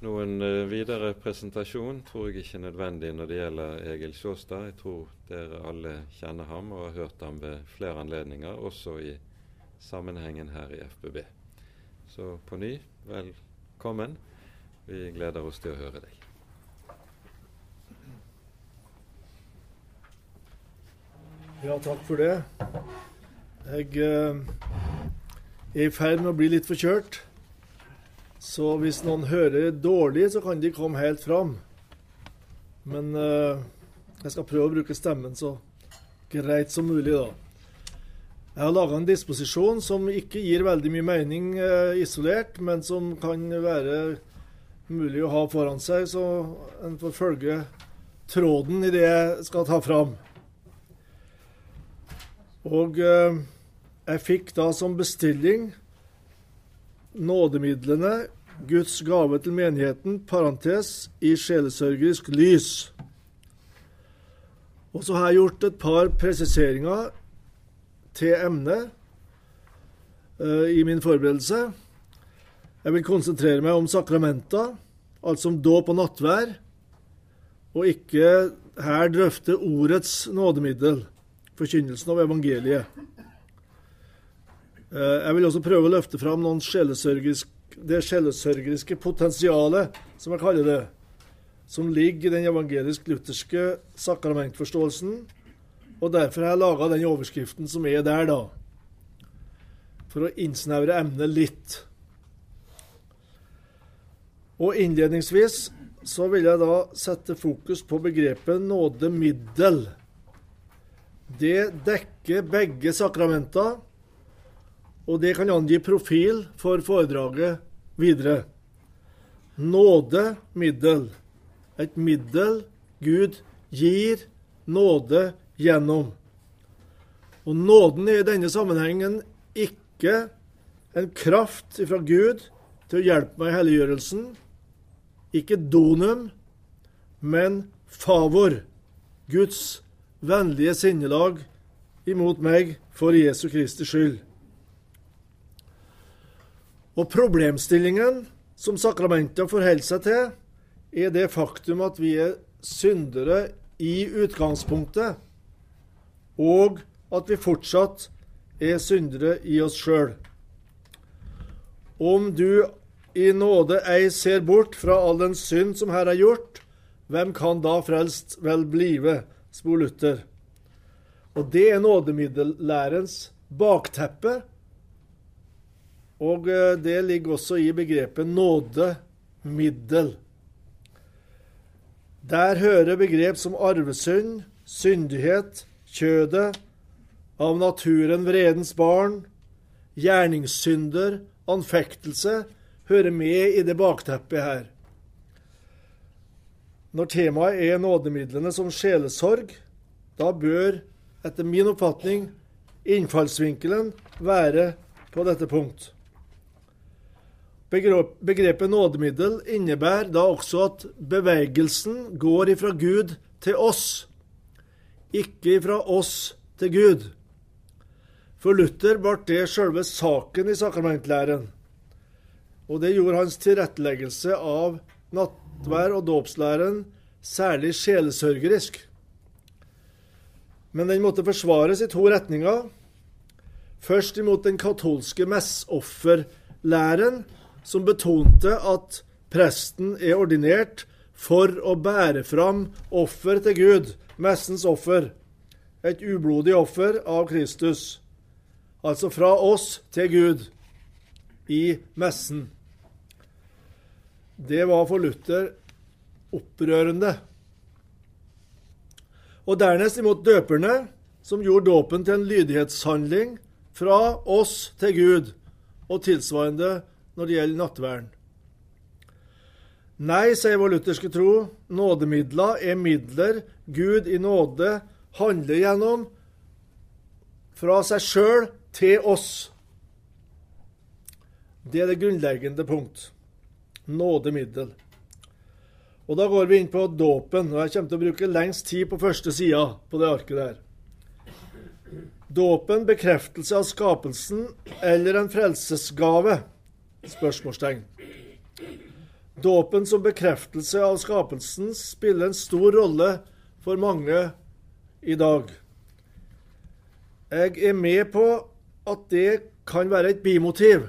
Noen uh, videre presentasjon tror jeg ikke er nødvendig når det gjelder Egil Sjåstad. Jeg tror dere alle kjenner ham og har hørt ham ved flere anledninger, også i sammenhengen her i FBB. Så på ny, velkommen. Vi gleder oss til å høre deg. Ja, takk for det. Jeg eh, er i ferd med å bli litt forkjørt. Så hvis noen hører dårlig, så kan de komme helt fram. Men uh, jeg skal prøve å bruke stemmen så greit som mulig, da. Jeg har laga en disposisjon som ikke gir veldig mye mening uh, isolert, men som kan være mulig å ha foran seg, så en får følge tråden i det jeg skal ta fram. Og uh, jeg fikk da som bestilling nådemidlene, Guds gave til menigheten, parentes, i sjelesørgerisk lys. Og så har jeg gjort et par presiseringer til emnet uh, i min forberedelse. Jeg vil konsentrere meg om sakramenta, altså om dåp og nattvær, og ikke her drøfte ordets nådemiddel, forkynnelsen av evangeliet. Eh, jeg vil også prøve å løfte fram noen det sjelesørgeriske potensialet, som jeg kaller det, som ligger i den evangelisk-lutherske sakramentforståelsen. Og derfor har jeg laga den overskriften som er der, da. For å innsnevre emnet litt. Og innledningsvis så vil jeg da sette fokus på begrepet nådemiddel. Det dekker begge sakramenter og det kan angi profil for foredraget videre. Nåde, middel. Et middel Gud gir nåde gjennom. Og nåden er i denne sammenhengen ikke en kraft fra Gud til å hjelpe meg i helliggjørelsen. Ikke donum, men favor. Guds vennlige sinnelag imot meg for Jesu Kristi skyld. Og problemstillingen som sakramentet forholder seg til, er det faktum at vi er syndere i utgangspunktet, og at vi fortsatt er syndere i oss sjøl. Om du i nåde ei ser bort fra all den synd som her er gjort, hvem kan da frelst vel blive, spor Luther. Og det er nådemiddellærens bakteppe og eh, det ligger også i begrepet nådemiddel. Der hører begrep som arvesynd, syndighet, kjødet, av naturen vredens barn, gjerningssynder, anfektelse, hører med i det bakteppet her. Når temaet er nådemidlene som sjelesorg, da bør, etter min oppfatning, innfallsvinkelen være på dette punkt. Begrepet nådemiddel innebærer da også at bevegelsen går ifra Gud til oss, ikke ifra oss til Gud. For Luther ble det selve saken i sakramentlæren. Og det gjorde hans tilretteleggelse av nattvær og dåpslæren særlig sjelesørgerisk. Men den måtte forsvares i to retninger. Først imot den katolske messofferlæren, som betonte at presten er ordinert for å bære fram offer til Gud, messens offer. Et ublodig offer av Kristus. Altså fra oss til Gud i messen. Det var for Luther opprørende. Og dernest imot døperne, som gjorde dåpen til en lydighetshandling fra oss til Gud, og tilsvarende når det gjelder nattverden. Nei, sier vår lutherske tro, nådemidler er midler Gud i nåde handler gjennom fra seg sjøl til oss. Det er det grunnleggende punkt. Nådemiddel. Og Da går vi inn på dåpen. og Jeg kommer til å bruke lengst tid på første sida på det arket der. Dåpen, bekreftelse av skapelsen eller en frelsesgave. Spørsmålstegn. Dåpen som bekreftelse av skapelsen spiller en stor rolle for mange i dag. Jeg er med på at det kan være et bimotiv.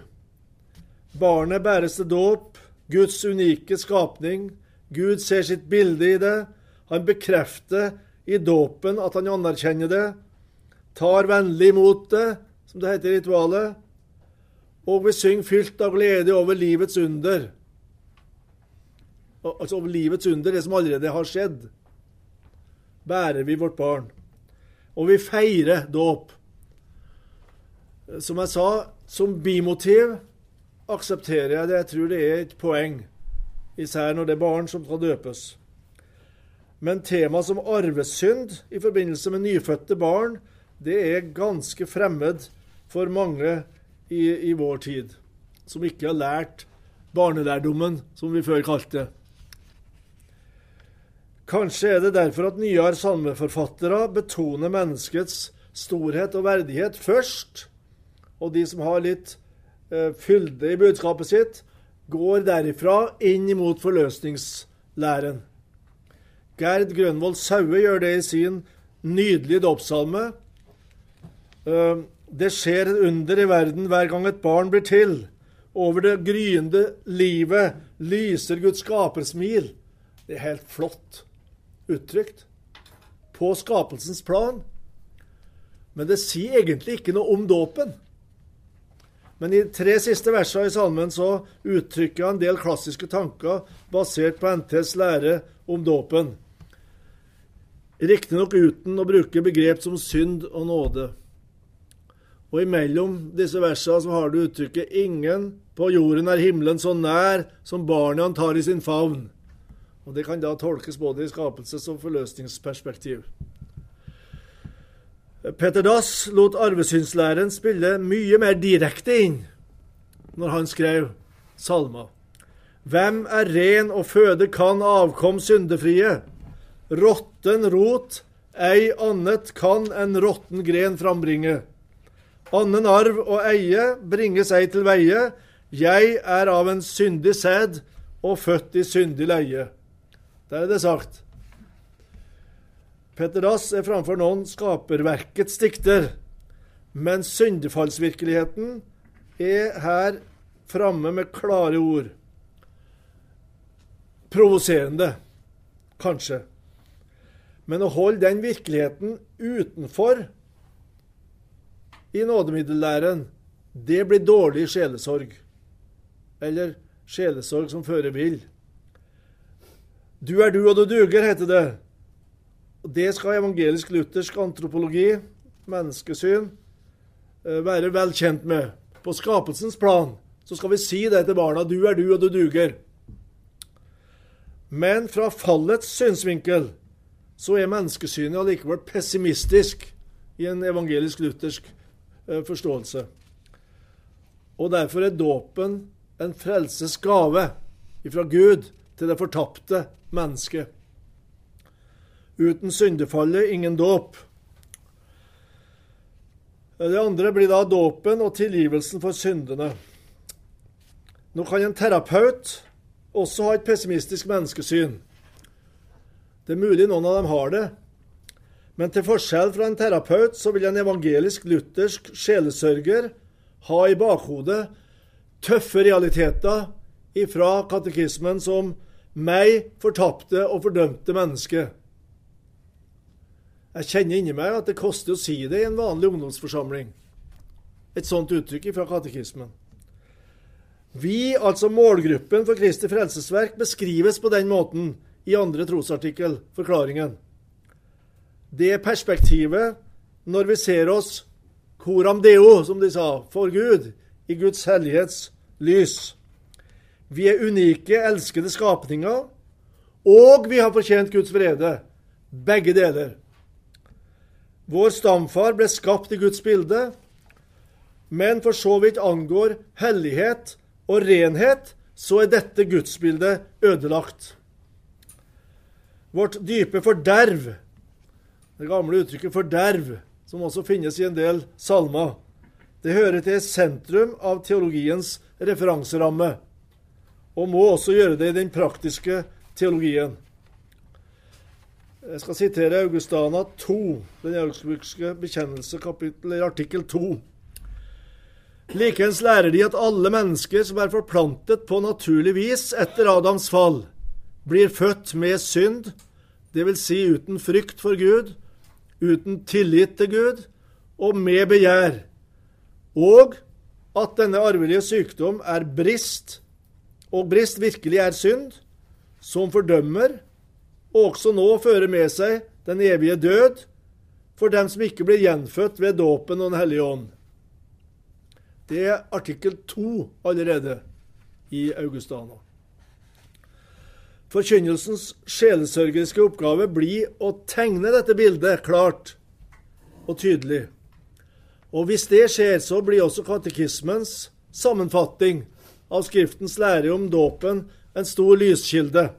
Barnet bæres til dåp, Guds unike skapning. Gud ser sitt bilde i det. Han bekrefter i dåpen at han anerkjenner det, tar vennlig imot det, som det heter i ritualet, og vi synger fylt av glede over livets under. Altså over livets under, det som allerede har skjedd. Bærer vi vårt barn. Og vi feirer dåp. Som jeg sa, som bimotiv aksepterer jeg det. Jeg tror det er et poeng, især når det er barn som skal døpes. Men tema som arvesynd i forbindelse med nyfødte barn, det er ganske fremmed for mange i, i vår tid, som ikke har lært barnelærdommen, som vi før kalte det. Kanskje er det derfor at nyere salmeforfattere betoner menneskets storhet og verdighet først, og de som har litt eh, fylde i budskapet sitt, går derifra inn mot forløsningslæren. Gerd Grønvold Saue gjør det i sin nydelige dåpssalme. Eh, det skjer et under i verden hver gang et barn blir til. Over det gryende livet lyser Guds skapersmil. Det er helt flott uttrykt. På skapelsens plan. Men det sier egentlig ikke noe om dåpen. Men i tre siste versene i salmen så uttrykker han en del klassiske tanker basert på NTs lære om dåpen. Riktignok uten å bruke begrep som synd og nåde. Og imellom disse versene så har du uttrykket 'Ingen på jorden er himmelen så nær som barnet han tar i sin favn'. Og Det kan da tolkes både i skapelses- og forløsningsperspektiv. Peter Dass lot arvesynslæren spille mye mer direkte inn når han skrev salmer. Hvem er ren og føde kan avkom syndefrie? Råtten rot, ei annet kan en råtten gren frambringe. Annen arv og eie bringes ei til veie. Jeg er av en syndig sæd og født i syndig leie. Der er det sagt. Petter Dass er framfor noen skaperverkets dikter, men syndefallsvirkeligheten er her framme med klare ord. Provoserende, kanskje. Men å holde den virkeligheten utenfor i nådemiddellæren, det blir dårlig sjelesorg. Eller sjelesorg som fører vill. Du er du, og du duger, heter det. Det skal evangelisk-luthersk antropologi, menneskesyn, eh, være vel kjent med. På skapelsens plan så skal vi si det til barna. Du er du, og du duger. Men fra fallets synsvinkel så er menneskesynet allikevel pessimistisk i en evangelisk-luthersk Eh, forståelse. Og derfor er dåpen en frelses gave ifra Gud til det fortapte mennesket. Uten syndefallet ingen dåp. Det andre blir da dåpen og tilgivelsen for syndene. Nå kan en terapeut også ha et pessimistisk menneskesyn. Det er mulig noen av dem har det, men til forskjell fra en terapeut så vil en evangelisk-luthersk sjelesørger ha i bakhodet tøffe realiteter ifra katekismen som 'meg, fortapte og fordømte menneske'. Jeg kjenner inni meg at det koster å si det i en vanlig ungdomsforsamling. Et sånt uttrykk fra katekismen. Vi, altså målgruppen for Kristi frelsesverk, beskrives på den måten i andre trosartikkel, forklaringen det perspektivet når vi ser oss coram deo, som de sa, for Gud, i Guds hellighets lys. Vi er unike, elskede skapninger, og vi har fortjent Guds vrede. Begge deler. Vår stamfar ble skapt i Guds bilde, men for så vidt angår hellighet og renhet, så er dette gudsbildet ødelagt. Vårt dype forderv det gamle uttrykket 'forderv', som også finnes i en del salmer. Det hører til sentrum av teologiens referanseramme. og må også gjøre det i den praktiske teologien. Jeg skal sitere Augustana 2, den augsburgske bekjennelse, kapittel, artikkel 2. Likeens lærer de at alle mennesker som er forplantet på naturlig vis etter Adams fall, blir født med synd, dvs. Si uten frykt for Gud, uten tillit til Gud og med begjær, og at denne arvelige sykdom er brist, og brist virkelig er synd, som fordømmer og også nå fører med seg den evige død for dem som ikke blir gjenfødt ved dåpen og Den hellige ånd. Det er artikkel to allerede i Augustana. Forkynnelsens sjelesørgeriske oppgave blir å tegne dette bildet klart og tydelig. Og hvis det skjer, så blir også katekismens sammenfatting av Skriftens lære om dåpen en stor lyskilde.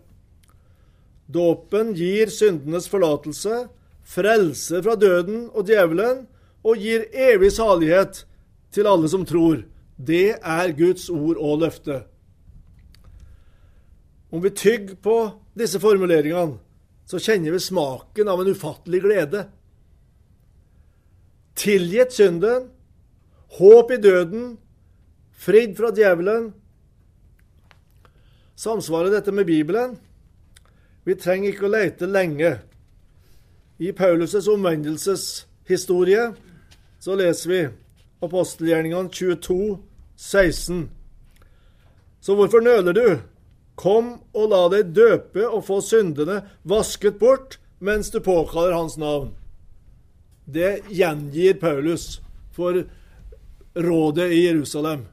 Dåpen gir syndenes forlatelse, frelse fra døden og djevelen, og gir evig salighet til alle som tror. Det er Guds ord og løfte. Om vi tygger på disse formuleringene, så kjenner vi smaken av en ufattelig glede. Tilgitt synden, håp i døden, fridd fra djevelen. Samsvarer dette med Bibelen? Vi trenger ikke å lete lenge. I Paulus' omvendelseshistorie så leser vi apostelgjerningene 22, 16. Så hvorfor nøler du? Kom og la deg døpe og få syndene vasket bort mens du påkaller hans navn. Det gjengir Paulus for rådet i Jerusalem.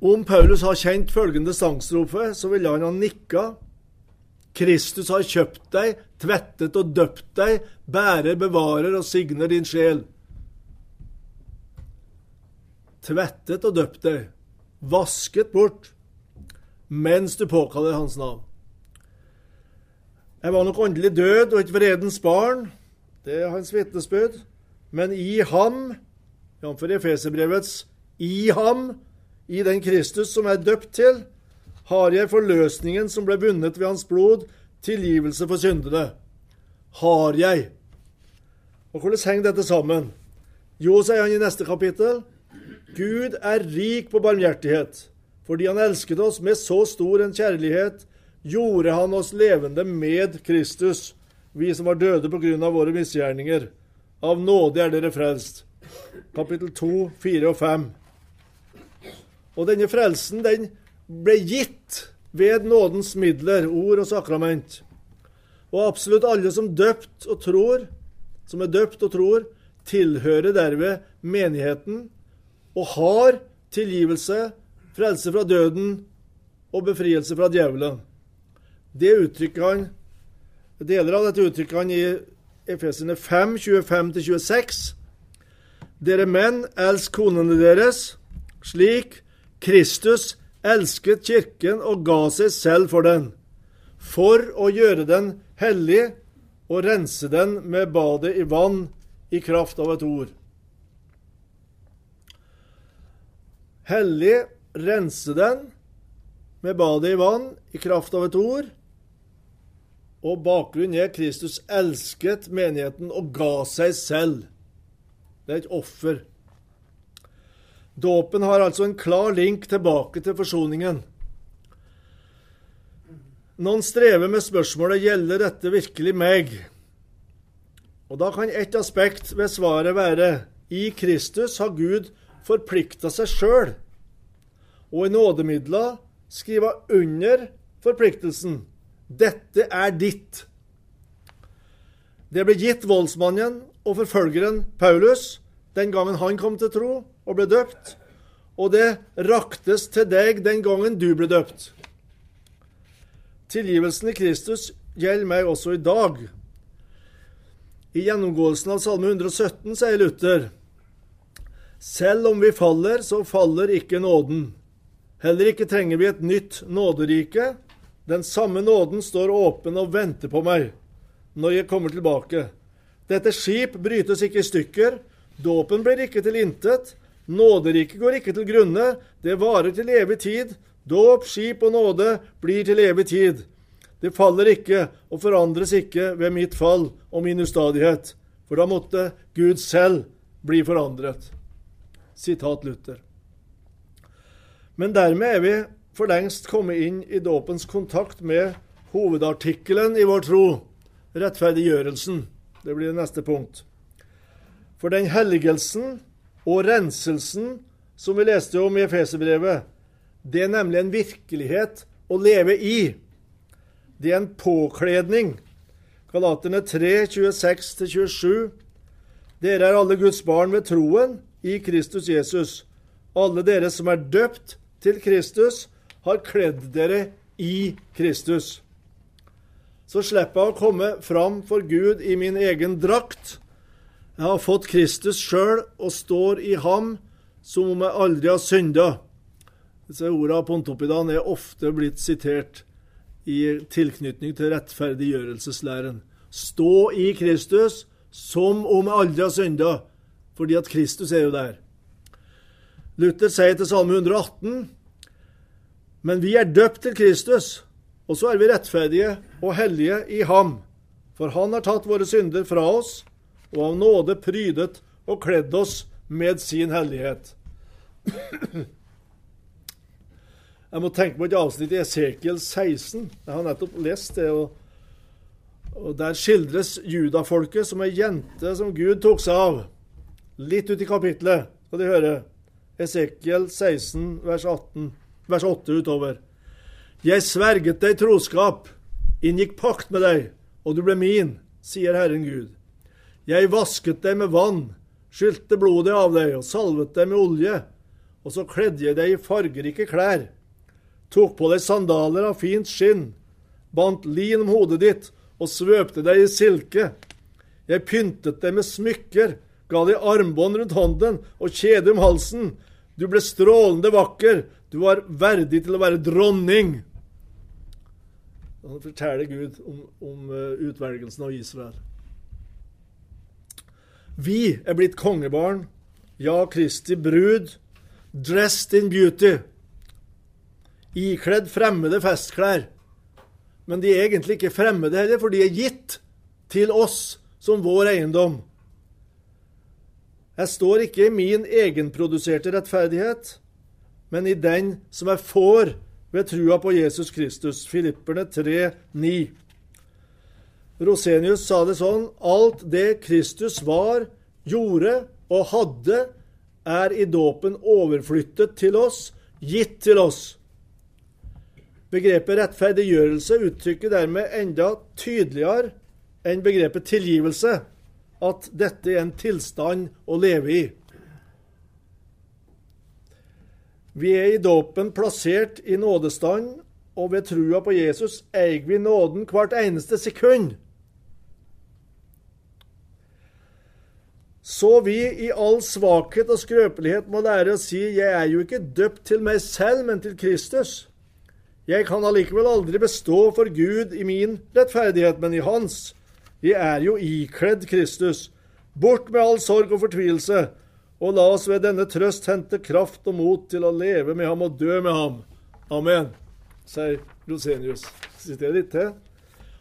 Om Paulus har kjent følgende sangstrofe, så ville han ha nikka. Kristus har kjøpt deg, tvettet og døpt deg, bærer, bevarer og signer din sjel. Tvettet og døpt deg, vasket bort, mens du påkaller hans navn. Jeg var nok åndelig død og et vredens barn, det er hans vitnesbyrd, men i ham, jf. Efeserbrevets i ham, i den Kristus som er døpt til, har jeg forløsningen som ble vunnet ved hans blod, tilgivelse for syndene. Har jeg. Og hvordan henger dette sammen? Jo, sier han i neste kapittel, Gud er rik på barmhjertighet. Fordi han elsket oss med så stor en kjærlighet, gjorde han oss levende med Kristus, vi som var døde på grunn av våre misgjerninger. Av nåde er dere frelst. Kapittel 2, 4 og 5. Og denne frelsen den ble gitt ved nådens midler, ord og sakrament. Og absolutt alle som døpt og tror, som er døpt og tror, tilhører derved menigheten og har tilgivelse, frelse fra døden og befrielse fra djevelen. Det uttrykker han, Deler av dette uttrykker han i Efesene 5, 25-26. Dere menn, elsk konene deres, slik Kristus elsket kirken og ga seg selv for den, for å gjøre den hellig og rense den med badet i vann i kraft av et ord. Hellig, rense den med badet i vann i kraft av et ord. Og bakgrunnen er Kristus elsket menigheten og ga seg selv. Det er et offer. Dåpen har altså en klar link tilbake til forsoningen. Noen strever med spørsmålet gjelder dette virkelig meg. Og Da kan ett aspekt ved svaret være i Kristus har Gud forplikta seg sjøl, og i nådemidler skriva under forpliktelsen. Dette er ditt. Det ble gitt voldsmannen og forfølgeren Paulus den gangen han kom til tro og ble døpt, og det raktes til deg den gangen du ble døpt. Tilgivelsen i Kristus gjelder meg også i dag. I gjennomgåelsen av Salme 117 sier Luther selv om vi faller, så faller ikke nåden. Heller ikke trenger vi et nytt nåderike. Den samme nåden står åpen og venter på meg når jeg kommer tilbake. Dette skip brytes ikke i stykker, dåpen blir ikke til intet, Nåderiket går ikke til grunne, det varer til evig tid. Dåp, skip og nåde blir til evig tid. Det faller ikke og forandres ikke ved mitt fall og min ustadighet, for da måtte Gud selv bli forandret. Sitat Luther. Men dermed er vi for lengst kommet inn i dåpens kontakt med hovedartikkelen i vår tro, rettferdiggjørelsen. Det blir det neste punkt. For den helligelsen og renselsen som vi leste om i Efeserbrevet, det er nemlig en virkelighet å leve i. Det er en påkledning. Galaterne 3, 26-27. Dere er alle Guds barn ved troen i Kristus Jesus. Alle dere som er døpt til Kristus, har kledd dere i Kristus. Så slipper jeg å komme fram for Gud i min egen drakt. Jeg har fått Kristus sjøl og står i ham som om jeg aldri har synda. Disse ordene av Pontopidan er ofte blitt sitert i tilknytning til rettferdiggjørelseslæren. Stå i Kristus som om jeg aldri har synda, fordi at Kristus er jo der. Luther sier til Salme 118.: Men vi er døpt til Kristus, og så er vi rettferdige og hellige i ham. For han har tatt våre synder fra oss, og av nåde prydet og kledd oss med sin hellighet. Jeg må tenke på et avsnitt i Esekiel 16. Jeg har nettopp lest det. og, Der skildres judafolket som ei jente som Gud tok seg av. Litt ut i kapitlet skal de høre. Esekiel 16, vers, 18, vers 8 utover. Jeg sverget deg troskap, inngikk pakt med deg, og du ble min, sier Herren Gud. Jeg vasket deg med vann, skylte blodet av deg og salvet deg med olje, og så kledde jeg deg i fargerike klær tok på deg sandaler av fint skinn, bandt lin om hodet ditt og svøpte deg i silke. Jeg pyntet deg med smykker, ga deg armbånd rundt hånden og kjede om halsen. Du ble strålende vakker, du var verdig til å være dronning. Han forteller Gud om, om eh, utvelgelsen av Israel. Vi er blitt kongebarn, ja, Kristi brud, dressed in beauty ikledd fremmede festklær. Men de er egentlig ikke fremmede heller, for de er gitt til oss som vår eiendom. Jeg står ikke i min egenproduserte rettferdighet, men i den som jeg får ved trua på Jesus Kristus. Filipperne 3, 9. Rosenius sa det sånn Alt det Kristus var, gjorde og hadde, er i dåpen overflyttet til oss, gitt til oss. Begrepet rettferdiggjørelse uttrykker dermed enda tydeligere enn begrepet tilgivelse at dette er en tilstand å leve i. Vi er i dåpen plassert i nådestand, og ved trua på Jesus eier vi nåden hvert eneste sekund. Så vi i all svakhet og skrøpelighet må lære å si 'Jeg er jo ikke døpt til meg selv, men til Kristus'. Jeg kan allikevel aldri bestå for Gud i min rettferdighet, men i hans. Jeg er jo ikledd Kristus. Bort med all sorg og fortvilelse, og la oss ved denne trøst hente kraft og mot til å leve med ham og dø med ham. Amen, sier Rosenius. Siterer litt til.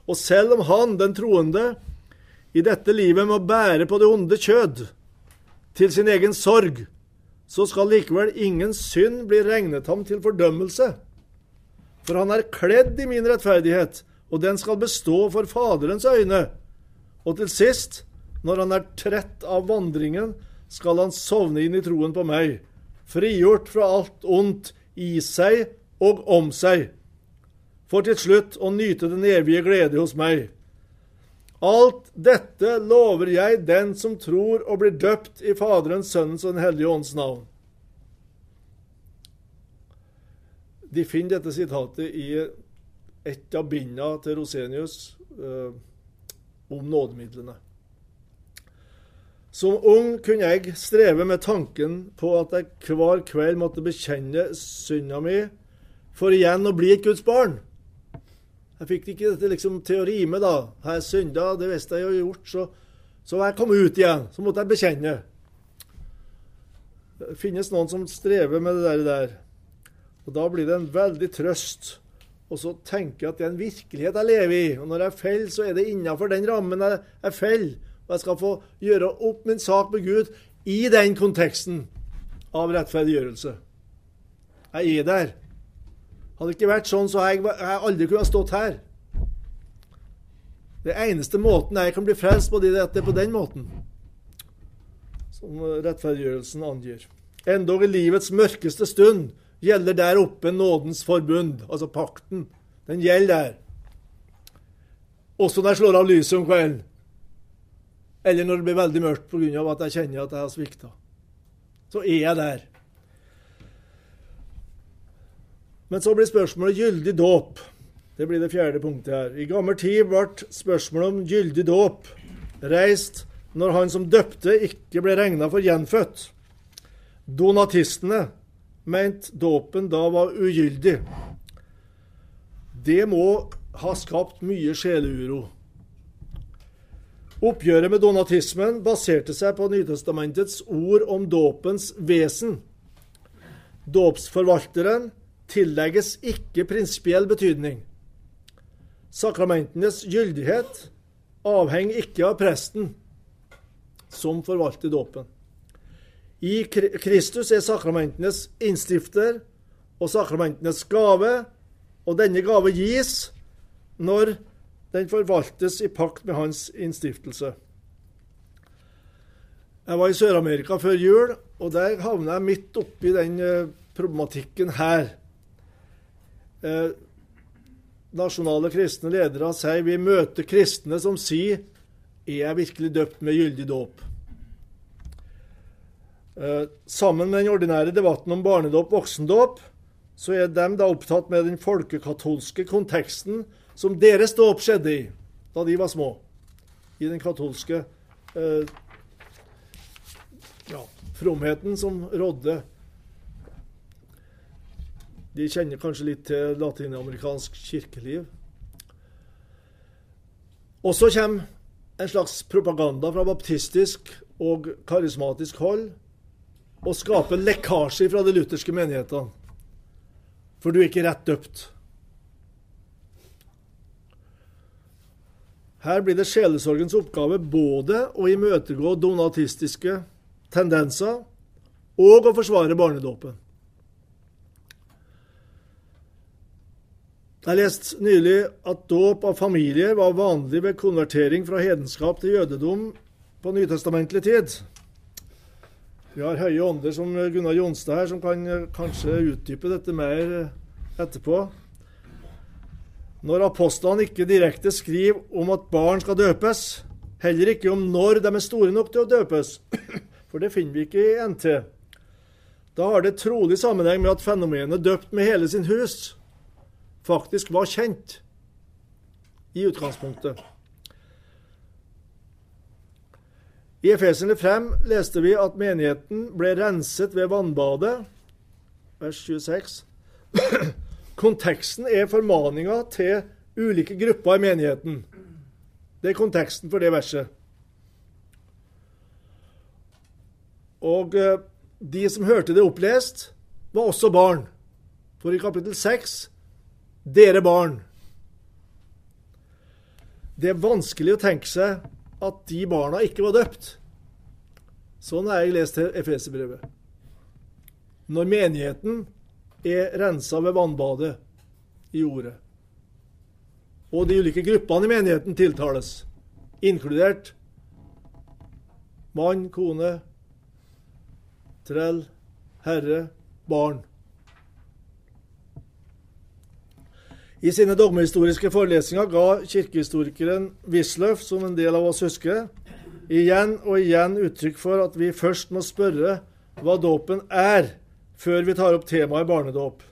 Og selv om han, den troende, i dette livet må bære på det onde kjød til sin egen sorg, så skal likevel ingen synd bli regnet ham til fordømmelse. For han er kledd i min rettferdighet, og den skal bestå for Faderens øyne. Og til sist, når han er trett av vandringen, skal han sovne inn i troen på meg, frigjort fra alt ondt i seg og om seg, for til slutt å nyte den evige glede hos meg. Alt dette lover jeg den som tror og blir døpt i Faderens, Sønnens og Den hellige ånds navn. De finner dette sitatet i et av bindene til Rosenius eh, om nådemidlene. Som ung kunne jeg streve med tanken på at jeg hver kveld måtte bekjenne synda mi for igjen å bli et Guds barn. Jeg fikk ikke dette liksom til å rime, da. Har jeg synda, det visste jeg jo gjort, så, så jeg kommet ut igjen. Så måtte jeg bekjenne. Det finnes noen som strever med det der. Og Da blir det en veldig trøst og så tenker jeg at det er en virkelighet jeg lever i. Og når jeg faller, så er det innenfor den rammen jeg, jeg faller. Og jeg skal få gjøre opp min sak med Gud i den konteksten av rettferdiggjørelse. Jeg er der. Hadde det ikke vært sånn, så hadde jeg, jeg aldri ha stått her. Det eneste måten jeg kan bli frelst på, det er at det er på den måten. Som rettferdiggjørelsen angir. Endog i livets mørkeste stund gjelder der oppe nådens forbund, altså pakten. Den gjelder der. Også når jeg slår av lyset om kvelden. Eller når det blir veldig mørkt pga. at jeg kjenner at jeg har svikta. Så er jeg der. Men så blir spørsmålet gyldig dåp. Det blir det fjerde punktet her. I gammel tid ble spørsmålet om gyldig dåp reist når han som døpte, ikke ble regna for gjenfødt. Donatistene mente dåpen da var ugyldig. Det må ha skapt mye sjeleuro. Oppgjøret med donatismen baserte seg på Nytestamentets ord om dåpens vesen. Dåpsforvalteren tillegges ikke prinsipiell betydning. Sakramentenes gyldighet avhenger ikke av presten som forvalter dåpen. I Kristus er sakramentenes innstifter og sakramentenes gave, og denne gave gis når den forvaltes i pakt med hans innstiftelse. Jeg var i Sør-Amerika før jul, og der havna jeg midt oppi den eh, problematikken her. Eh, nasjonale kristne ledere sier vi møter kristne som sier er jeg virkelig døpt med gyldig dåp. Eh, sammen med den ordinære debatten om barnedåp og voksendåp, så er de da opptatt med den folkekatolske konteksten som deres dåp skjedde i da de var små. I den katolske eh, ja, fromheten som rådde. De kjenner kanskje litt til latinamerikansk kirkeliv. Og så kommer en slags propaganda fra baptistisk og karismatisk hold å skape lekkasje fra de lutherske menighetene. For du er ikke rett døpt. Her blir det sjelesorgens oppgave både å imøtegå donatistiske tendenser og å forsvare barnedåpen. Jeg leste nylig at dåp av familier var vanlig ved konvertering fra hedenskap til jødedom på nytestamentlig tid. Vi har høye ånder som Gunnar Jonstad her, som kan eh, kanskje utdype dette mer eh, etterpå. Når apostlene ikke direkte skriver om at barn skal døpes, heller ikke om når de er store nok til å døpes, for det finner vi ikke i NT, da har det trolig sammenheng med at fenomenet 'døpt med hele sin hus' faktisk var kjent i utgangspunktet. I Efeserne 5 leste vi at menigheten ble renset ved vannbadet. Vers 26. Konteksten er formaninga til ulike grupper i menigheten. Det er konteksten for det verset. Og eh, de som hørte det opplest, var også barn. For i kapittel 6 dere barn. Det er vanskelig å tenke seg at de barna ikke var døpt. Sånn har jeg lest Efeserbrevet. Når menigheten er rensa ved vannbadet i ordet, og de ulike gruppene i menigheten tiltales, inkludert mann, kone, trell, herre, barn. I sine dogmehistoriske forelesninger ga kirkehistorikeren Wisløff, som en del av oss husker, igjen og igjen uttrykk for at vi først må spørre hva dåpen er, før vi tar opp temaet barnedåp.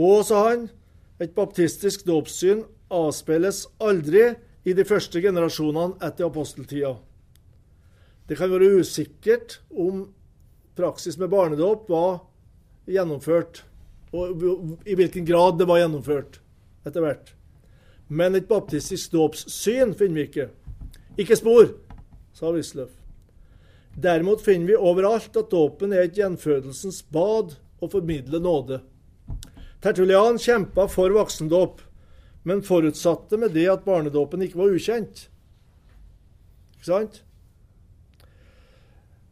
Og, sa han, et baptistisk dåpssyn avspeiles aldri i de første generasjonene etter aposteltida. Det kan være usikkert om praksis med barnedåp var gjennomført, og i hvilken grad det var gjennomført etter hvert. Men et baptistisk dåpssyn finner vi ikke. Ikke spor, sa Wisløff. Derimot finner vi overalt at dåpen er et gjenfødelsens bad og formidler nåde. Tertulian kjempa for voksendåp, men forutsatte med det at barnedåpen ikke var ukjent. Ikke sant?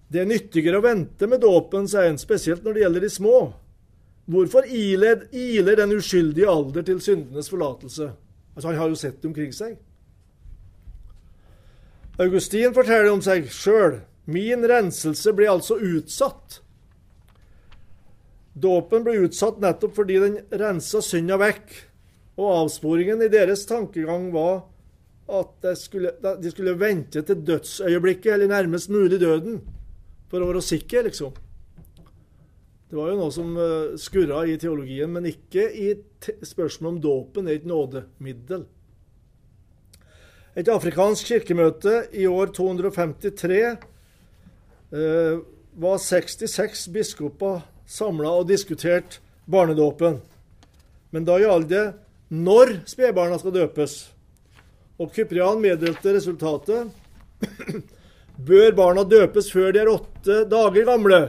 Det er nyttigere å vente med dåpen, sier han, spesielt når det gjelder de små. Hvorfor iler, iler den uskyldige alder til syndenes forlatelse? Altså, Han har jo sett det omkring seg. Augustin forteller om seg sjøl. Min renselse ble altså utsatt. Dåpen ble utsatt nettopp fordi den rensa synda vekk. Og avsporingen i deres tankegang var at de skulle, de skulle vente til dødsøyeblikket, eller nærmest mulig døden, for å være sikre, liksom. Det var jo noe som eh, skurra i teologien, men ikke i spørsmålet om dåpen er et nådemiddel. Et afrikansk kirkemøte i år 253 eh, var 66 biskoper samla og diskutert barnedåpen. Men da gjaldt det når spedbarna skal døpes. Og Kyprian meddelte resultatet. Bør barna døpes før de er åtte dager gamle?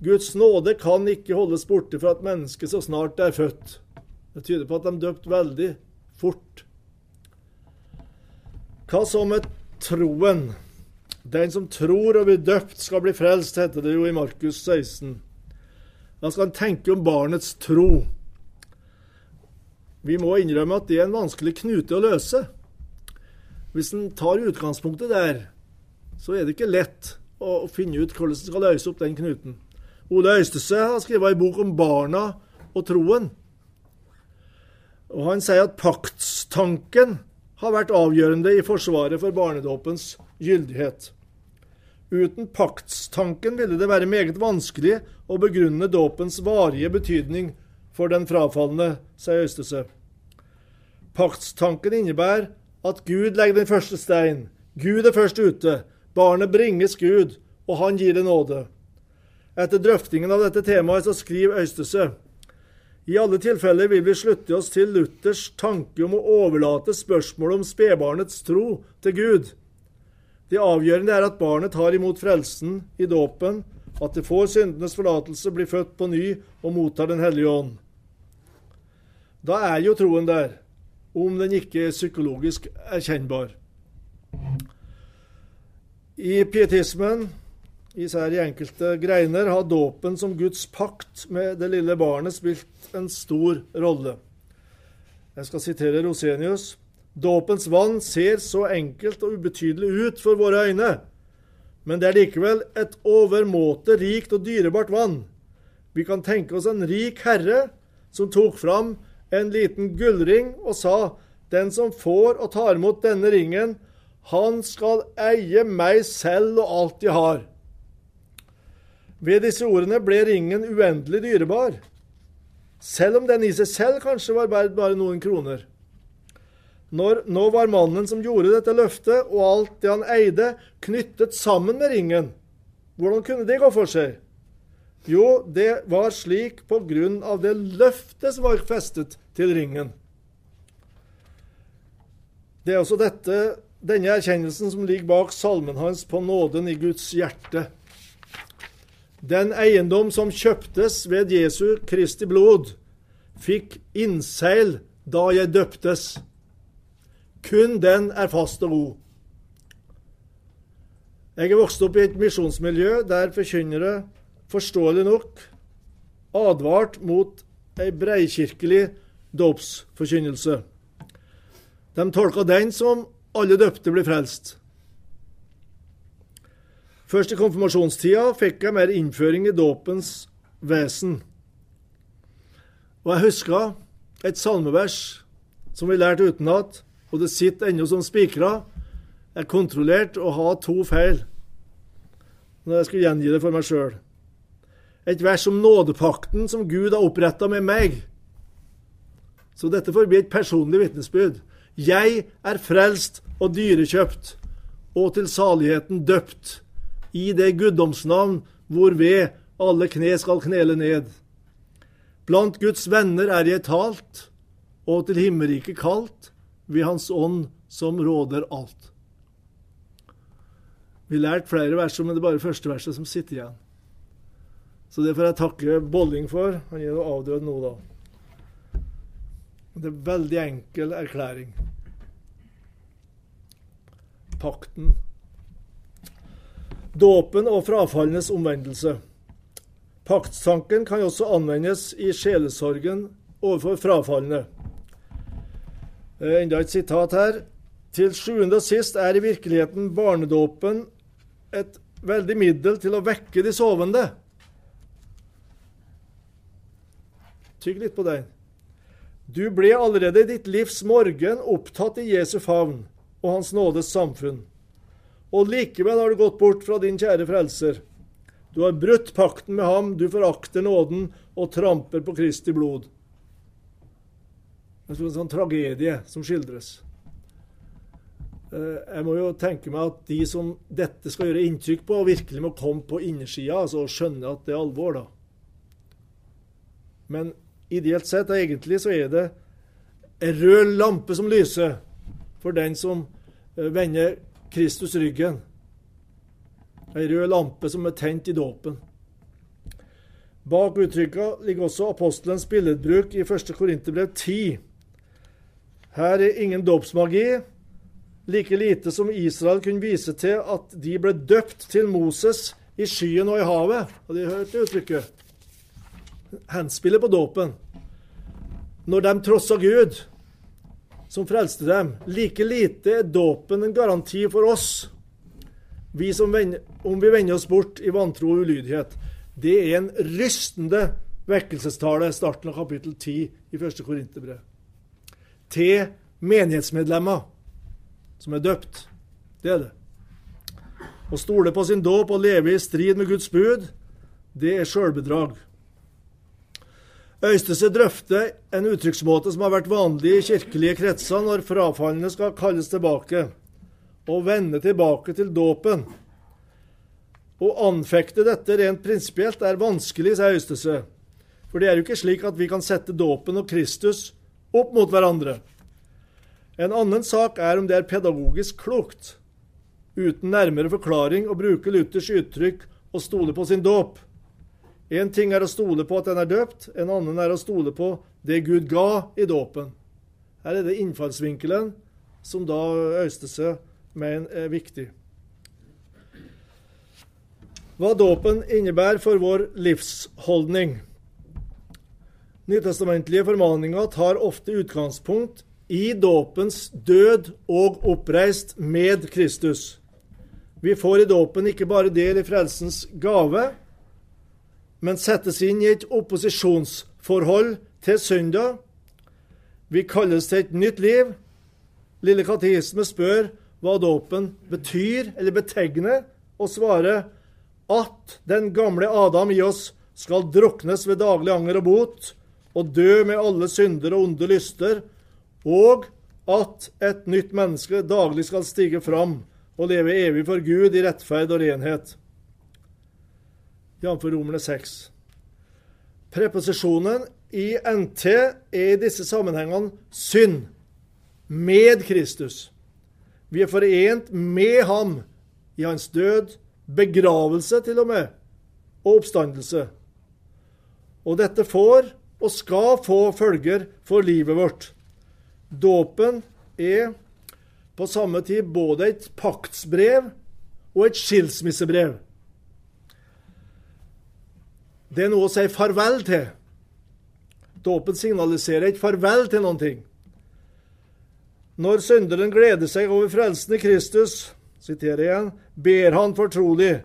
Guds nåde kan ikke holdes borte fra et menneske så snart det er født. Det tyder på at de døpte veldig fort. Hva så med troen? Den som tror og blir døpt, skal bli frelst, heter det jo i Markus 16. Da skal en tenke om barnets tro. Vi må innrømme at det er en vanskelig knute å løse. Hvis en tar utgangspunktet der, så er det ikke lett å finne ut hvordan en skal løse opp den knuten. Ole Øystese har skrevet en bok om barna og troen. Og Han sier at paktstanken har vært avgjørende i forsvaret for barnedåpens gyldighet. Uten paktstanken ville det være meget vanskelig å begrunne dåpens varige betydning for den frafalne, sier Øystese. Paktstanken innebærer at Gud legger den første stein. Gud er først ute. Barnet bringes Gud, og han gir det nåde. Etter drøftingen av dette temaet så skriver Øystese i alle tilfeller vil vi slutte oss til Luthers tanke om å overlate spørsmålet om spedbarnets tro til Gud. Det avgjørende er at barnet tar imot frelsen i dåpen, at det får syndenes forlatelse, blir født på ny og mottar Den hellige ånd. Da er jo troen der, om den ikke er psykologisk erkjennbar. I pietismen, især i enkelte greiner, har dåpen som Guds pakt med det lille barnet spilt en stor rolle. Jeg skal sitere Rosenius. Dåpens vann ser så enkelt og ubetydelig ut for våre øyne, men det er likevel et overmåte rikt og dyrebart vann. Vi kan tenke oss en rik herre som tok fram en liten gullring og sa:" Den som får og tar imot denne ringen, han skal eie meg selv og alt jeg har. Ved disse ordene ble ringen uendelig dyrebar, selv om den i seg selv kanskje var verdt bare noen kroner. Når, nå var mannen som gjorde dette løftet, og alt det han eide, knyttet sammen med ringen. Hvordan kunne det gå for seg? Jo, det var slik på grunn av det løftet som var festet til ringen. Det er også dette, denne erkjennelsen som ligger bak salmen hans på nåden i Guds hjerte. Den eiendom som kjøptes ved Jesu Kristi blod, fikk innseil da jeg døptes. Kun den er fast og god. Jeg er vokst opp i et misjonsmiljø der forkynnere, forståelig nok, advart mot ei breikirkelig dåpsforkynnelse. De tolka den som alle døpte blir frelst. Først i konfirmasjonstida fikk jeg mer innføring i dåpens vesen. Og jeg huska et salmevers som vi lærte utenat og det sitter ennå som spikra, Jeg kontrollert å ha to feil når jeg skulle gjengi det for meg sjøl. Et vers om nådepakten som Gud har oppretta med meg. Så dette får bli et personlig vitnesbyrd. Jeg er frelst og dyrekjøpt, og til saligheten døpt, i det guddomsnavn hvorved alle kne skal knele ned. Blant Guds venner er jeg talt, og til himmelriket kalt, ved Hans ånd som råder alt. Vi lærte flere vers, men det er bare første verset som sitter igjen. Så det får jeg takke Bolling for. Han er avdød nå, da. Det er en veldig enkel erklæring. Pakten. Dåpen og frafallenes omvendelse. Paktstanken kan også anvendes i sjelesorgen overfor frafalne. Eh, enda et sitat her. Til sjuende og sist er i virkeligheten barnedåpen et veldig middel til å vekke de sovende. Tygg litt på den. Du ble allerede i ditt livs morgen opptatt i Jesu favn og Hans nådes samfunn. Og likevel har du gått bort fra din kjære frelser. Du har brutt pakten med ham, du forakter nåden og tramper på Kristi blod. Det er en sånn tragedie som skildres. Eh, jeg må jo tenke meg at de som dette skal gjøre inntrykk på, virkelig må komme på innersida altså, skjønne at det er alvor. da. Men ideelt sett, egentlig, så er det en rød lampe som lyser for den som eh, vender Kristus ryggen. Ei rød lampe som er tent i dåpen. Bak uttrykka ligger også apostelens billedbruk i 1. Korinterbrev 10. Her er ingen dåpsmagi, like lite som Israel kunne vise til at de ble døpt til Moses i skyen og i havet. Har de hørt det uttrykket? Henspillet på dåpen. Når de trossa Gud, som frelste dem. Like lite er dåpen en garanti for oss, vi vender, om vi vender oss bort i vantro og ulydighet. Det er en rystende vekkelsestale, starten av kapittel 10 i 1. Korinterbrev. Til menighetsmedlemmer som er døpt. Det er det. Å stole på sin dåp og leve i strid med Guds bud, det er sjølbedrag. Øystese drøfter en uttrykksmåte som har vært vanlig i kirkelige kretser når frafallene skal kalles tilbake, og vende tilbake til dåpen. Å anfekte dette rent prinsipielt er vanskelig, sier Øystese. For det er jo ikke slik at vi kan sette dåpen og Kristus opp mot hverandre. En annen sak er om det er pedagogisk klokt, uten nærmere forklaring, å bruke Luthers uttrykk 'å stole på sin dåp'. Én ting er å stole på at en er døpt, en annen er å stole på det Gud ga i dåpen. Her er det innfallsvinkelen som da Øystese mener er viktig. Hva dåpen innebærer for vår livsholdning. Nytestamentlige formaninger tar ofte utgangspunkt i dåpens død og oppreist med Kristus. Vi får i dåpen ikke bare del i frelsens gave, men settes inn i et opposisjonsforhold til synda. Vi kalles til et nytt liv. Lille kateisme spør hva dåpen betyr eller betegner, og svarer at den gamle Adam i oss skal druknes ved daglig anger og bot, og dø med alle synder og onde lyster, og at et nytt menneske daglig skal stige fram og leve evig for Gud i rettferd og renhet. Jf. Romerne 6. Preposisjonen i NT er i disse sammenhengene synd. Med Kristus. Vi er forent med ham i hans død, begravelse til og med, og oppstandelse. Og dette får, og skal få, følger for livet vårt. Dåpen er på samme tid både et paktsbrev og et skilsmissebrev. Det er noe å si farvel til. Dåpen signaliserer ikke farvel til noen ting. Når synderen gleder seg over frelsen i Kristus, siterer jeg ber han fortrolig,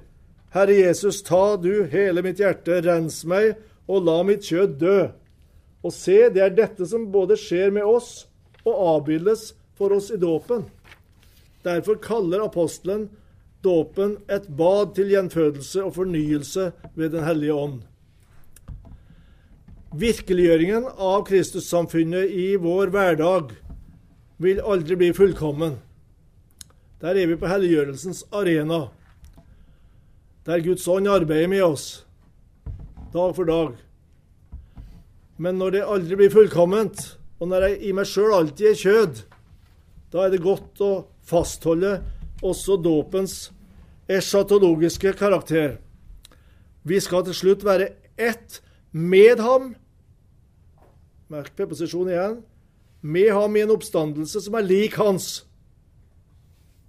Herre Jesus, ta du hele mitt hjerte, rens meg, og la mitt kjød dø. Og se, det er dette som både skjer med oss og avbildes for oss i dåpen. Derfor kaller apostelen dåpen et bad til gjenfødelse og fornyelse ved Den hellige ånd. Virkeliggjøringen av Kristussamfunnet i vår hverdag vil aldri bli fullkommen. Der er vi på helliggjørelsens arena, der Guds ånd arbeider med oss dag for dag. Men når det aldri blir fullkomment, og når jeg i meg sjøl alltid er kjød, da er det godt å fastholde også dåpens eschatologiske karakter. Vi skal til slutt være ett med ham. Merk preposisjonen igjen. Med ham i en oppstandelse som er lik hans.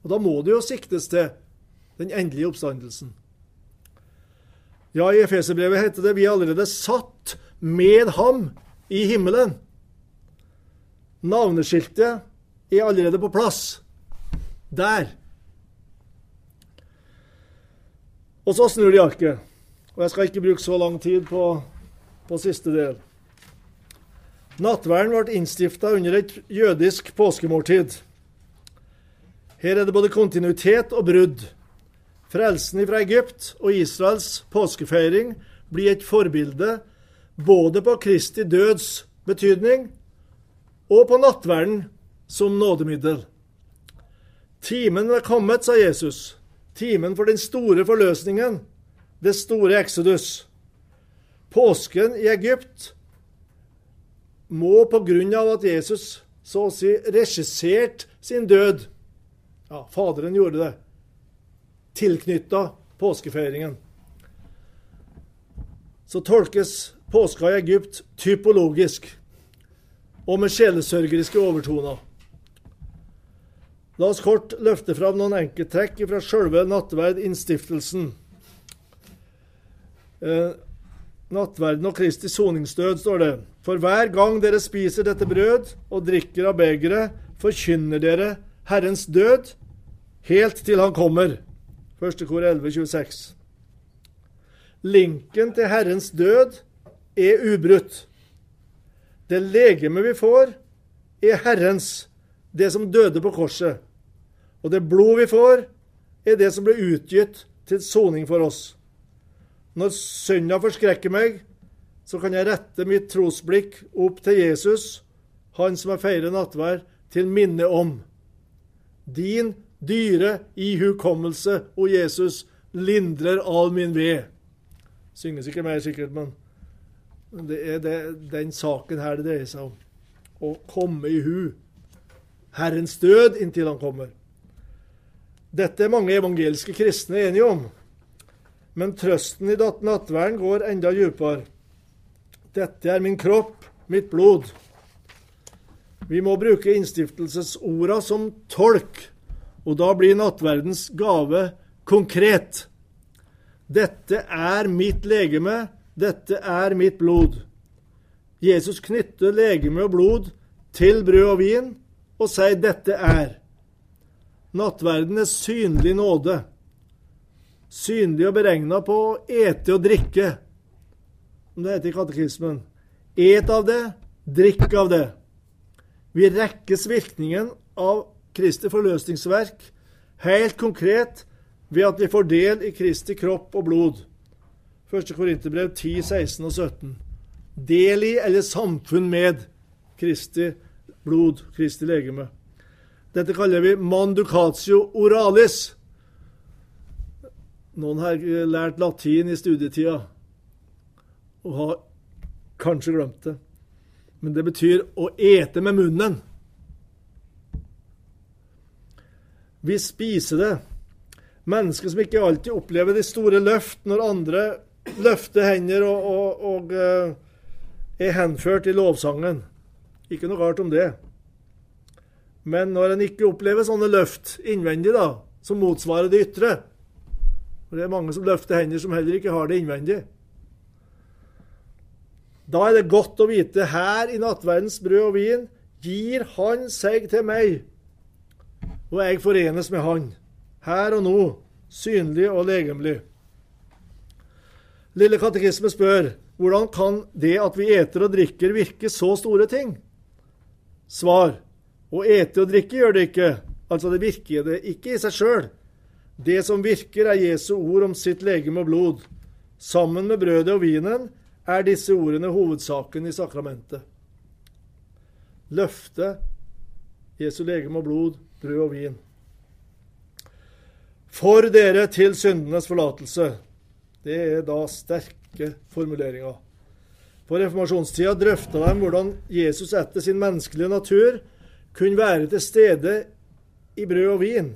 Og Da må det jo siktes til den endelige oppstandelsen. Ja, i Efeserbrevet heter det vi er allerede satt med ham i himmelen. Navneskiltet er allerede på plass. Der. Og så snur de arket. Og jeg skal ikke bruke så lang tid på, på siste del. Nattverden ble innstifta under et jødisk påskemåltid. Her er det både kontinuitet og brudd. Frelsen fra Egypt og Israels påskefeiring blir et forbilde både på Kristi døds betydning og på nattverden som nådemiddel. Timen er kommet, sa Jesus. Timen for den store forløsningen det store Exodus. Påsken i Egypt må av at Jesus så å si regisserte sin død Ja, Faderen gjorde det. Tilknytta påskefeiringen. Så tolkes påska i Egypt typologisk og med sjelesørgeriske overtoner. La oss kort løfte fram noen enkelttrekk fra sjølve nattverdinnstiftelsen. Eh, nattverden og Kristi soningsdød, står det. For hver gang dere spiser dette brød og drikker av begeret, forkynner dere Herrens død helt til Han kommer. 1. kor 11, 26. Linken til Herrens død er ubrutt. Det legeme vi får, er Herrens, det som døde på korset. Og det blod vi får, er det som ble utgitt til soning for oss. Når synda forskrekker meg, så kan jeg rette mitt trosblikk opp til Jesus, han som jeg feirer nattverd, til minne om. Din dyre ihukommelse, o Jesus, lindrer all min ved. Synges ikke mer sikkert, men det er det, den saken her det dreier seg om. Å komme i hu. Herrens død inntil han kommer. Dette er mange evangeliske kristne enige om. Men trøsten i nattverden går enda dypere. Dette er min kropp, mitt blod. Vi må bruke innstiftelsesorda som tolk, og da blir nattverdens gave konkret. Dette er mitt legeme, dette er mitt blod. Jesus knytter legeme og blod til brød og vin og sier dette er. Nattverden er synlig nåde synlig og beregna på å ete og drikke, som det heter i katekismen. Et av det, drikk av det. Vi rekkes virkningen av Kristi forløsningsverk helt konkret ved at vi får del i Kristi kropp og blod. 1. Korinterbrev 10, 16 og 17. Del i eller samfunn med Kristi blod, Kristi legeme. Dette kaller vi manducatio oralis. Noen har lært latin i studietida og har kanskje glemt det. Men det betyr å ete med munnen. Vi spiser det. Mennesker som ikke alltid opplever de store løft når andre løfter hender og, og, og uh, er henført i lovsangen. Ikke noe rart om det. Men når en ikke opplever sånne løft innvendig, da, som motsvarer det ytre, og Det er mange som løfter hender som heller ikke har det innvendig. Da er det godt å vite her i nattverdens brød og vin gir Han seg til meg, og jeg forenes med Han, her og nå, synlig og legemlig. Lille katekisme spør hvordan kan det at vi eter og drikker, virke så store ting? Svar å ete og drikke gjør det ikke. Altså, det virker det ikke i seg sjøl. Det som virker, er Jesu ord om sitt legeme og blod. Sammen med brødet og vinen er disse ordene hovedsaken i sakramentet. Løfte, Jesu legeme og blod, brød og vin. For dere til syndenes forlatelse. Det er da sterke formuleringer. På reformasjonstida drøfta de hvordan Jesus etter sin menneskelige natur kunne være til stede i brød og vin.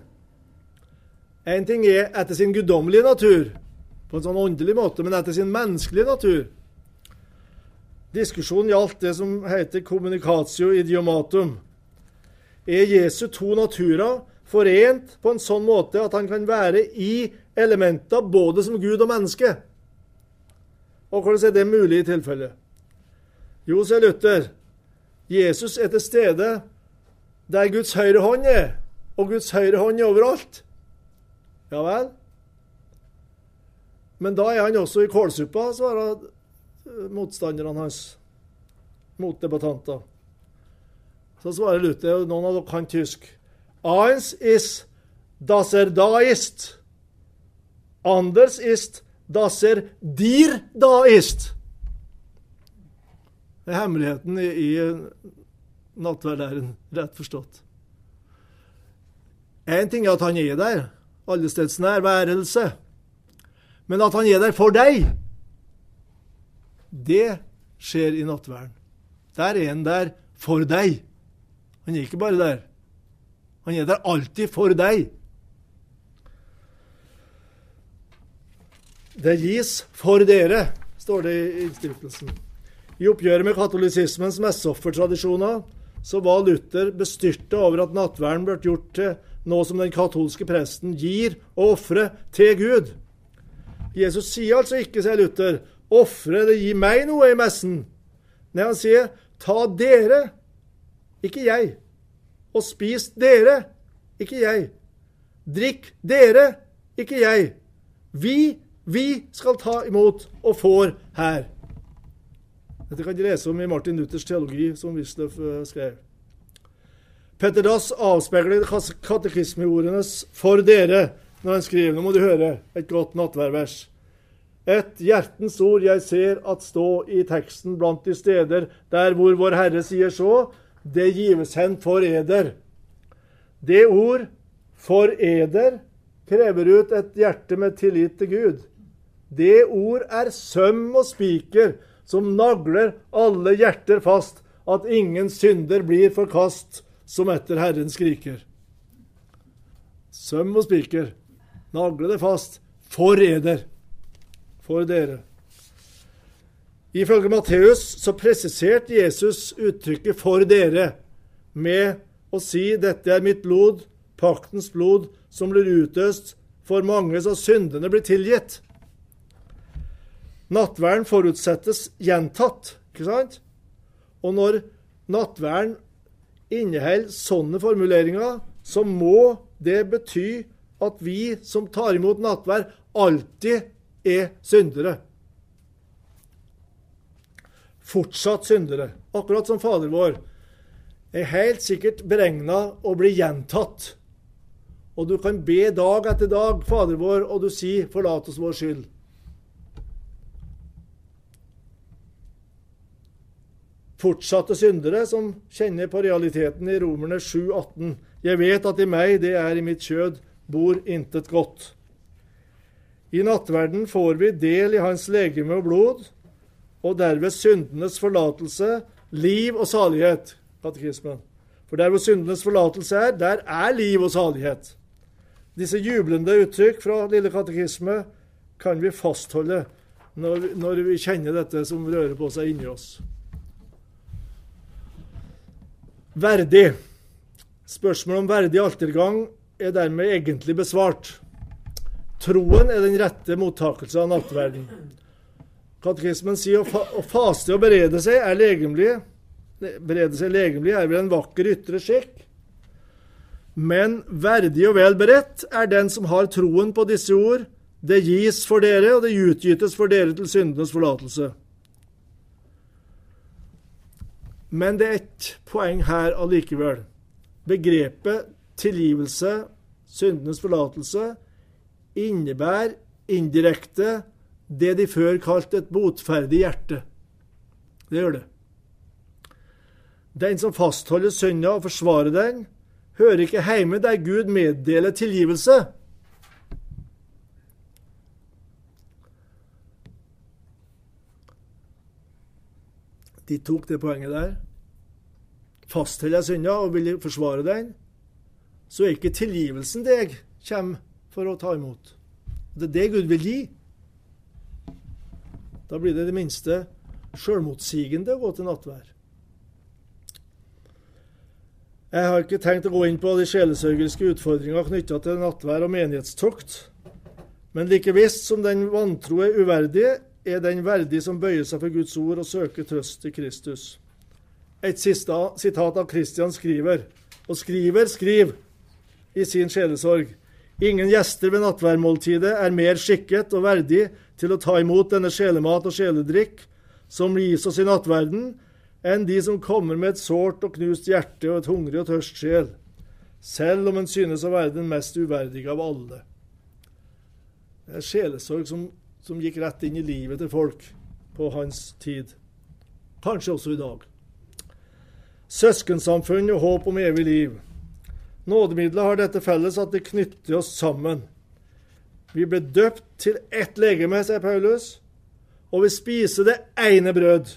En ting er etter sin guddommelige natur, på en sånn åndelig måte, men etter sin menneskelige natur. Diskusjonen gjaldt det som heter communicatio idiomatum. Er Jesu to naturer forent på en sånn måte at han kan være i elementer både som Gud og menneske? Og hvordan er det mulig i tilfelle? Jo, sier Luther, Jesus er til stede der Guds høyre hånd er, og Guds høyre hånd er overalt. Ja vel? Men da er han også i kålsuppa, svarer motstanderne hans. Motdebattanter. Så svarer Luther, og noen av dere kan tysk. Eins ist, das er da ist. Anders ist, das er dir da ist. Det er hemmeligheten i, i nattverdlæren, rett forstått. Én ting er at han er der, allestedsnærværelse. Men at han er der for deg, det skjer i nattverden. Der er han der for deg. Han er ikke bare der. Han er der alltid for deg. Det gis for dere, står det i innstiftelsen. I oppgjøret med katolisismens messeoffertradisjoner så var Luther bestyrta over at nattverden ble gjort til noe som den katolske presten gir og ofrer til Gud. Jesus sier altså ikke, sier Luther, ofre eller gi meg noe i messen. Nei, han sier ta dere, ikke jeg, og spis dere, ikke jeg. Drikk dere, ikke jeg. Vi, vi skal ta imot og får her. Dette kan de lese om i Martin Luthers teologi, som Wisløff eh, skrev. Petter Dass avspeiler katekismeordenes 'for dere' når han skriver. Nå må du høre et godt nattværvers. Et hjertens ord jeg ser at stå i teksten blant de steder der hvor Vår Herre sier så, det gives hen for eder. Det ord, for eder, krever ut et hjerte med tillit til Gud. Det ord er søm og spiker som nagler alle hjerter fast, at ingen synder blir forkast som etter Herren skriker. Søm og spiker, nagle det fast, for eder, for dere. Ifølge Matteus så presiserte Jesus uttrykket 'for dere' med å si 'dette er mitt blod, paktens blod, som blir utøst for mange så syndene blir tilgitt'. Nattverden forutsettes gjentatt, ikke sant? Og når nattverden inneholder sånne formuleringer, så må det bety at vi som tar imot nattverd, alltid er syndere. Fortsatt syndere. Akkurat som Fader vår er helt sikkert beregna å bli gjentatt. Og du kan be dag etter dag, Fader vår, og du sier 'forlat oss vår skyld'. fortsatte syndere som kjenner på realiteten i Romerne 7,18. Jeg vet at i meg, det er i mitt kjød, bor intet godt. I nattverden får vi del i hans legeme og blod, og derved syndenes forlatelse, liv og salighet. Katekismen. For der hvor syndenes forlatelse er, der er liv og salighet. Disse jublende uttrykk fra Lille katekisme kan vi fastholde når, når vi kjenner dette som rører på seg inni oss. Verdig. Spørsmålet om verdig altergang er dermed egentlig besvart. Troen er den rette mottakelse av nattverden. Katekismen sier å faste og berede seg er legemlig. Berede seg legemlig er vel en vakker ytre skikk. Men verdig og vel beredt er den som har troen på disse ord. Det gis for dere, og det utgytes for dere til syndenes forlatelse. Men det er ett poeng her allikevel. Begrepet tilgivelse, syndenes forlatelse, innebærer indirekte det de før kalte et botferdig hjerte. Det gjør det. Den som fastholder synda og forsvarer den, hører ikke hjemme der Gud meddeler tilgivelse. De tok det poenget der. Fastholder jeg synda og vil forsvare den, så er ikke tilgivelsen deg kommer for å ta imot. Det er det Gud vil gi. Da blir det det minste sjølmotsigende å gå til nattvær. Jeg har ikke tenkt å gå inn på de sjelesørgelske utfordringer knytta til nattvær og menighetstokt, men like visst som den vantro er uverdig, er den verdig som bøyer seg for Guds ord og søker trøst i Kristus. Et siste sitat av Kristian skriver, og skriver, skriv, i sin sjelesorg. Ingen gjester ved nattverdmåltidet er mer skikket og verdig til å ta imot denne sjelemat og sjeledrikk som gis oss i nattverden, enn de som kommer med et sårt og knust hjerte og et hungrig og tørst sjel, selv om en synes å være den mest uverdige av alle. Det er sjelesorg som som gikk rett inn i livet til folk på hans tid. Kanskje også i dag. Søskensamfunn og håp om evig liv. Nådemiddelet har dette felles at det knytter oss sammen. Vi ble døpt til ett legeme, sier Paulus, og vi spiser det ene brød.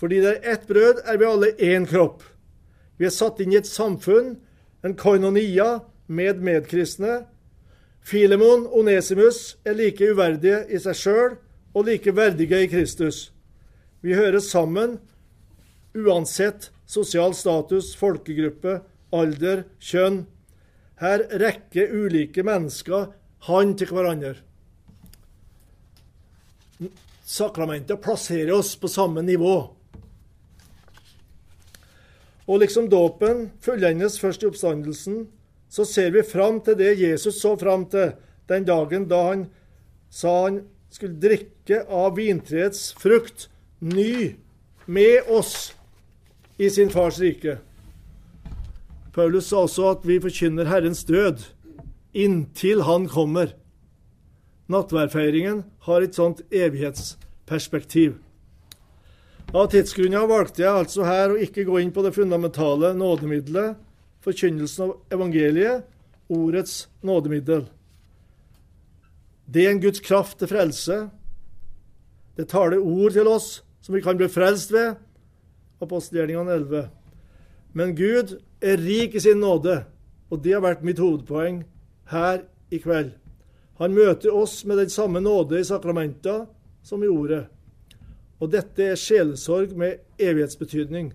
Fordi det er ett brød, er vi alle én kropp. Vi er satt inn i et samfunn, en koinonia, med medkristne, Filemon Onesimus er like uverdige i seg sjøl og like verdige i Kristus. Vi hører sammen uansett sosial status, folkegruppe, alder, kjønn. Her rekker ulike mennesker hånd til hverandre. Sakramentet plasserer oss på samme nivå. Og liksom dåpen fullendes først i oppstandelsen, så ser vi fram til det Jesus så fram til den dagen da han sa han skulle drikke av vintreets frukt ny med oss i sin fars rike. Paulus sa også at vi forkynner Herrens død inntil Han kommer. Nattværfeiringen har et sånt evighetsperspektiv. Av tidsgrunner valgte jeg altså her å ikke gå inn på det fundamentale nådemiddelet forkynnelsen av evangeliet, ordets nådemiddel. Det er en Guds kraft til frelse. Det taler ord til oss som vi kan bli frelst ved. Apostelgjerningene 11. Men Gud er rik i sin nåde, og det har vært mitt hovedpoeng her i kveld. Han møter oss med den samme nåde i sakramenta som i ordet. Og dette er sjelesorg med evighetsbetydning.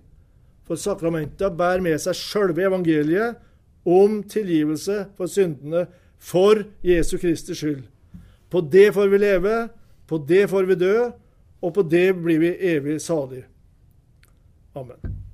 For sakramenta bærer med seg sjølve evangeliet om tilgivelse for syndene for Jesu Kristi skyld. På det får vi leve, på det får vi dø, og på det blir vi evig salige. Amen.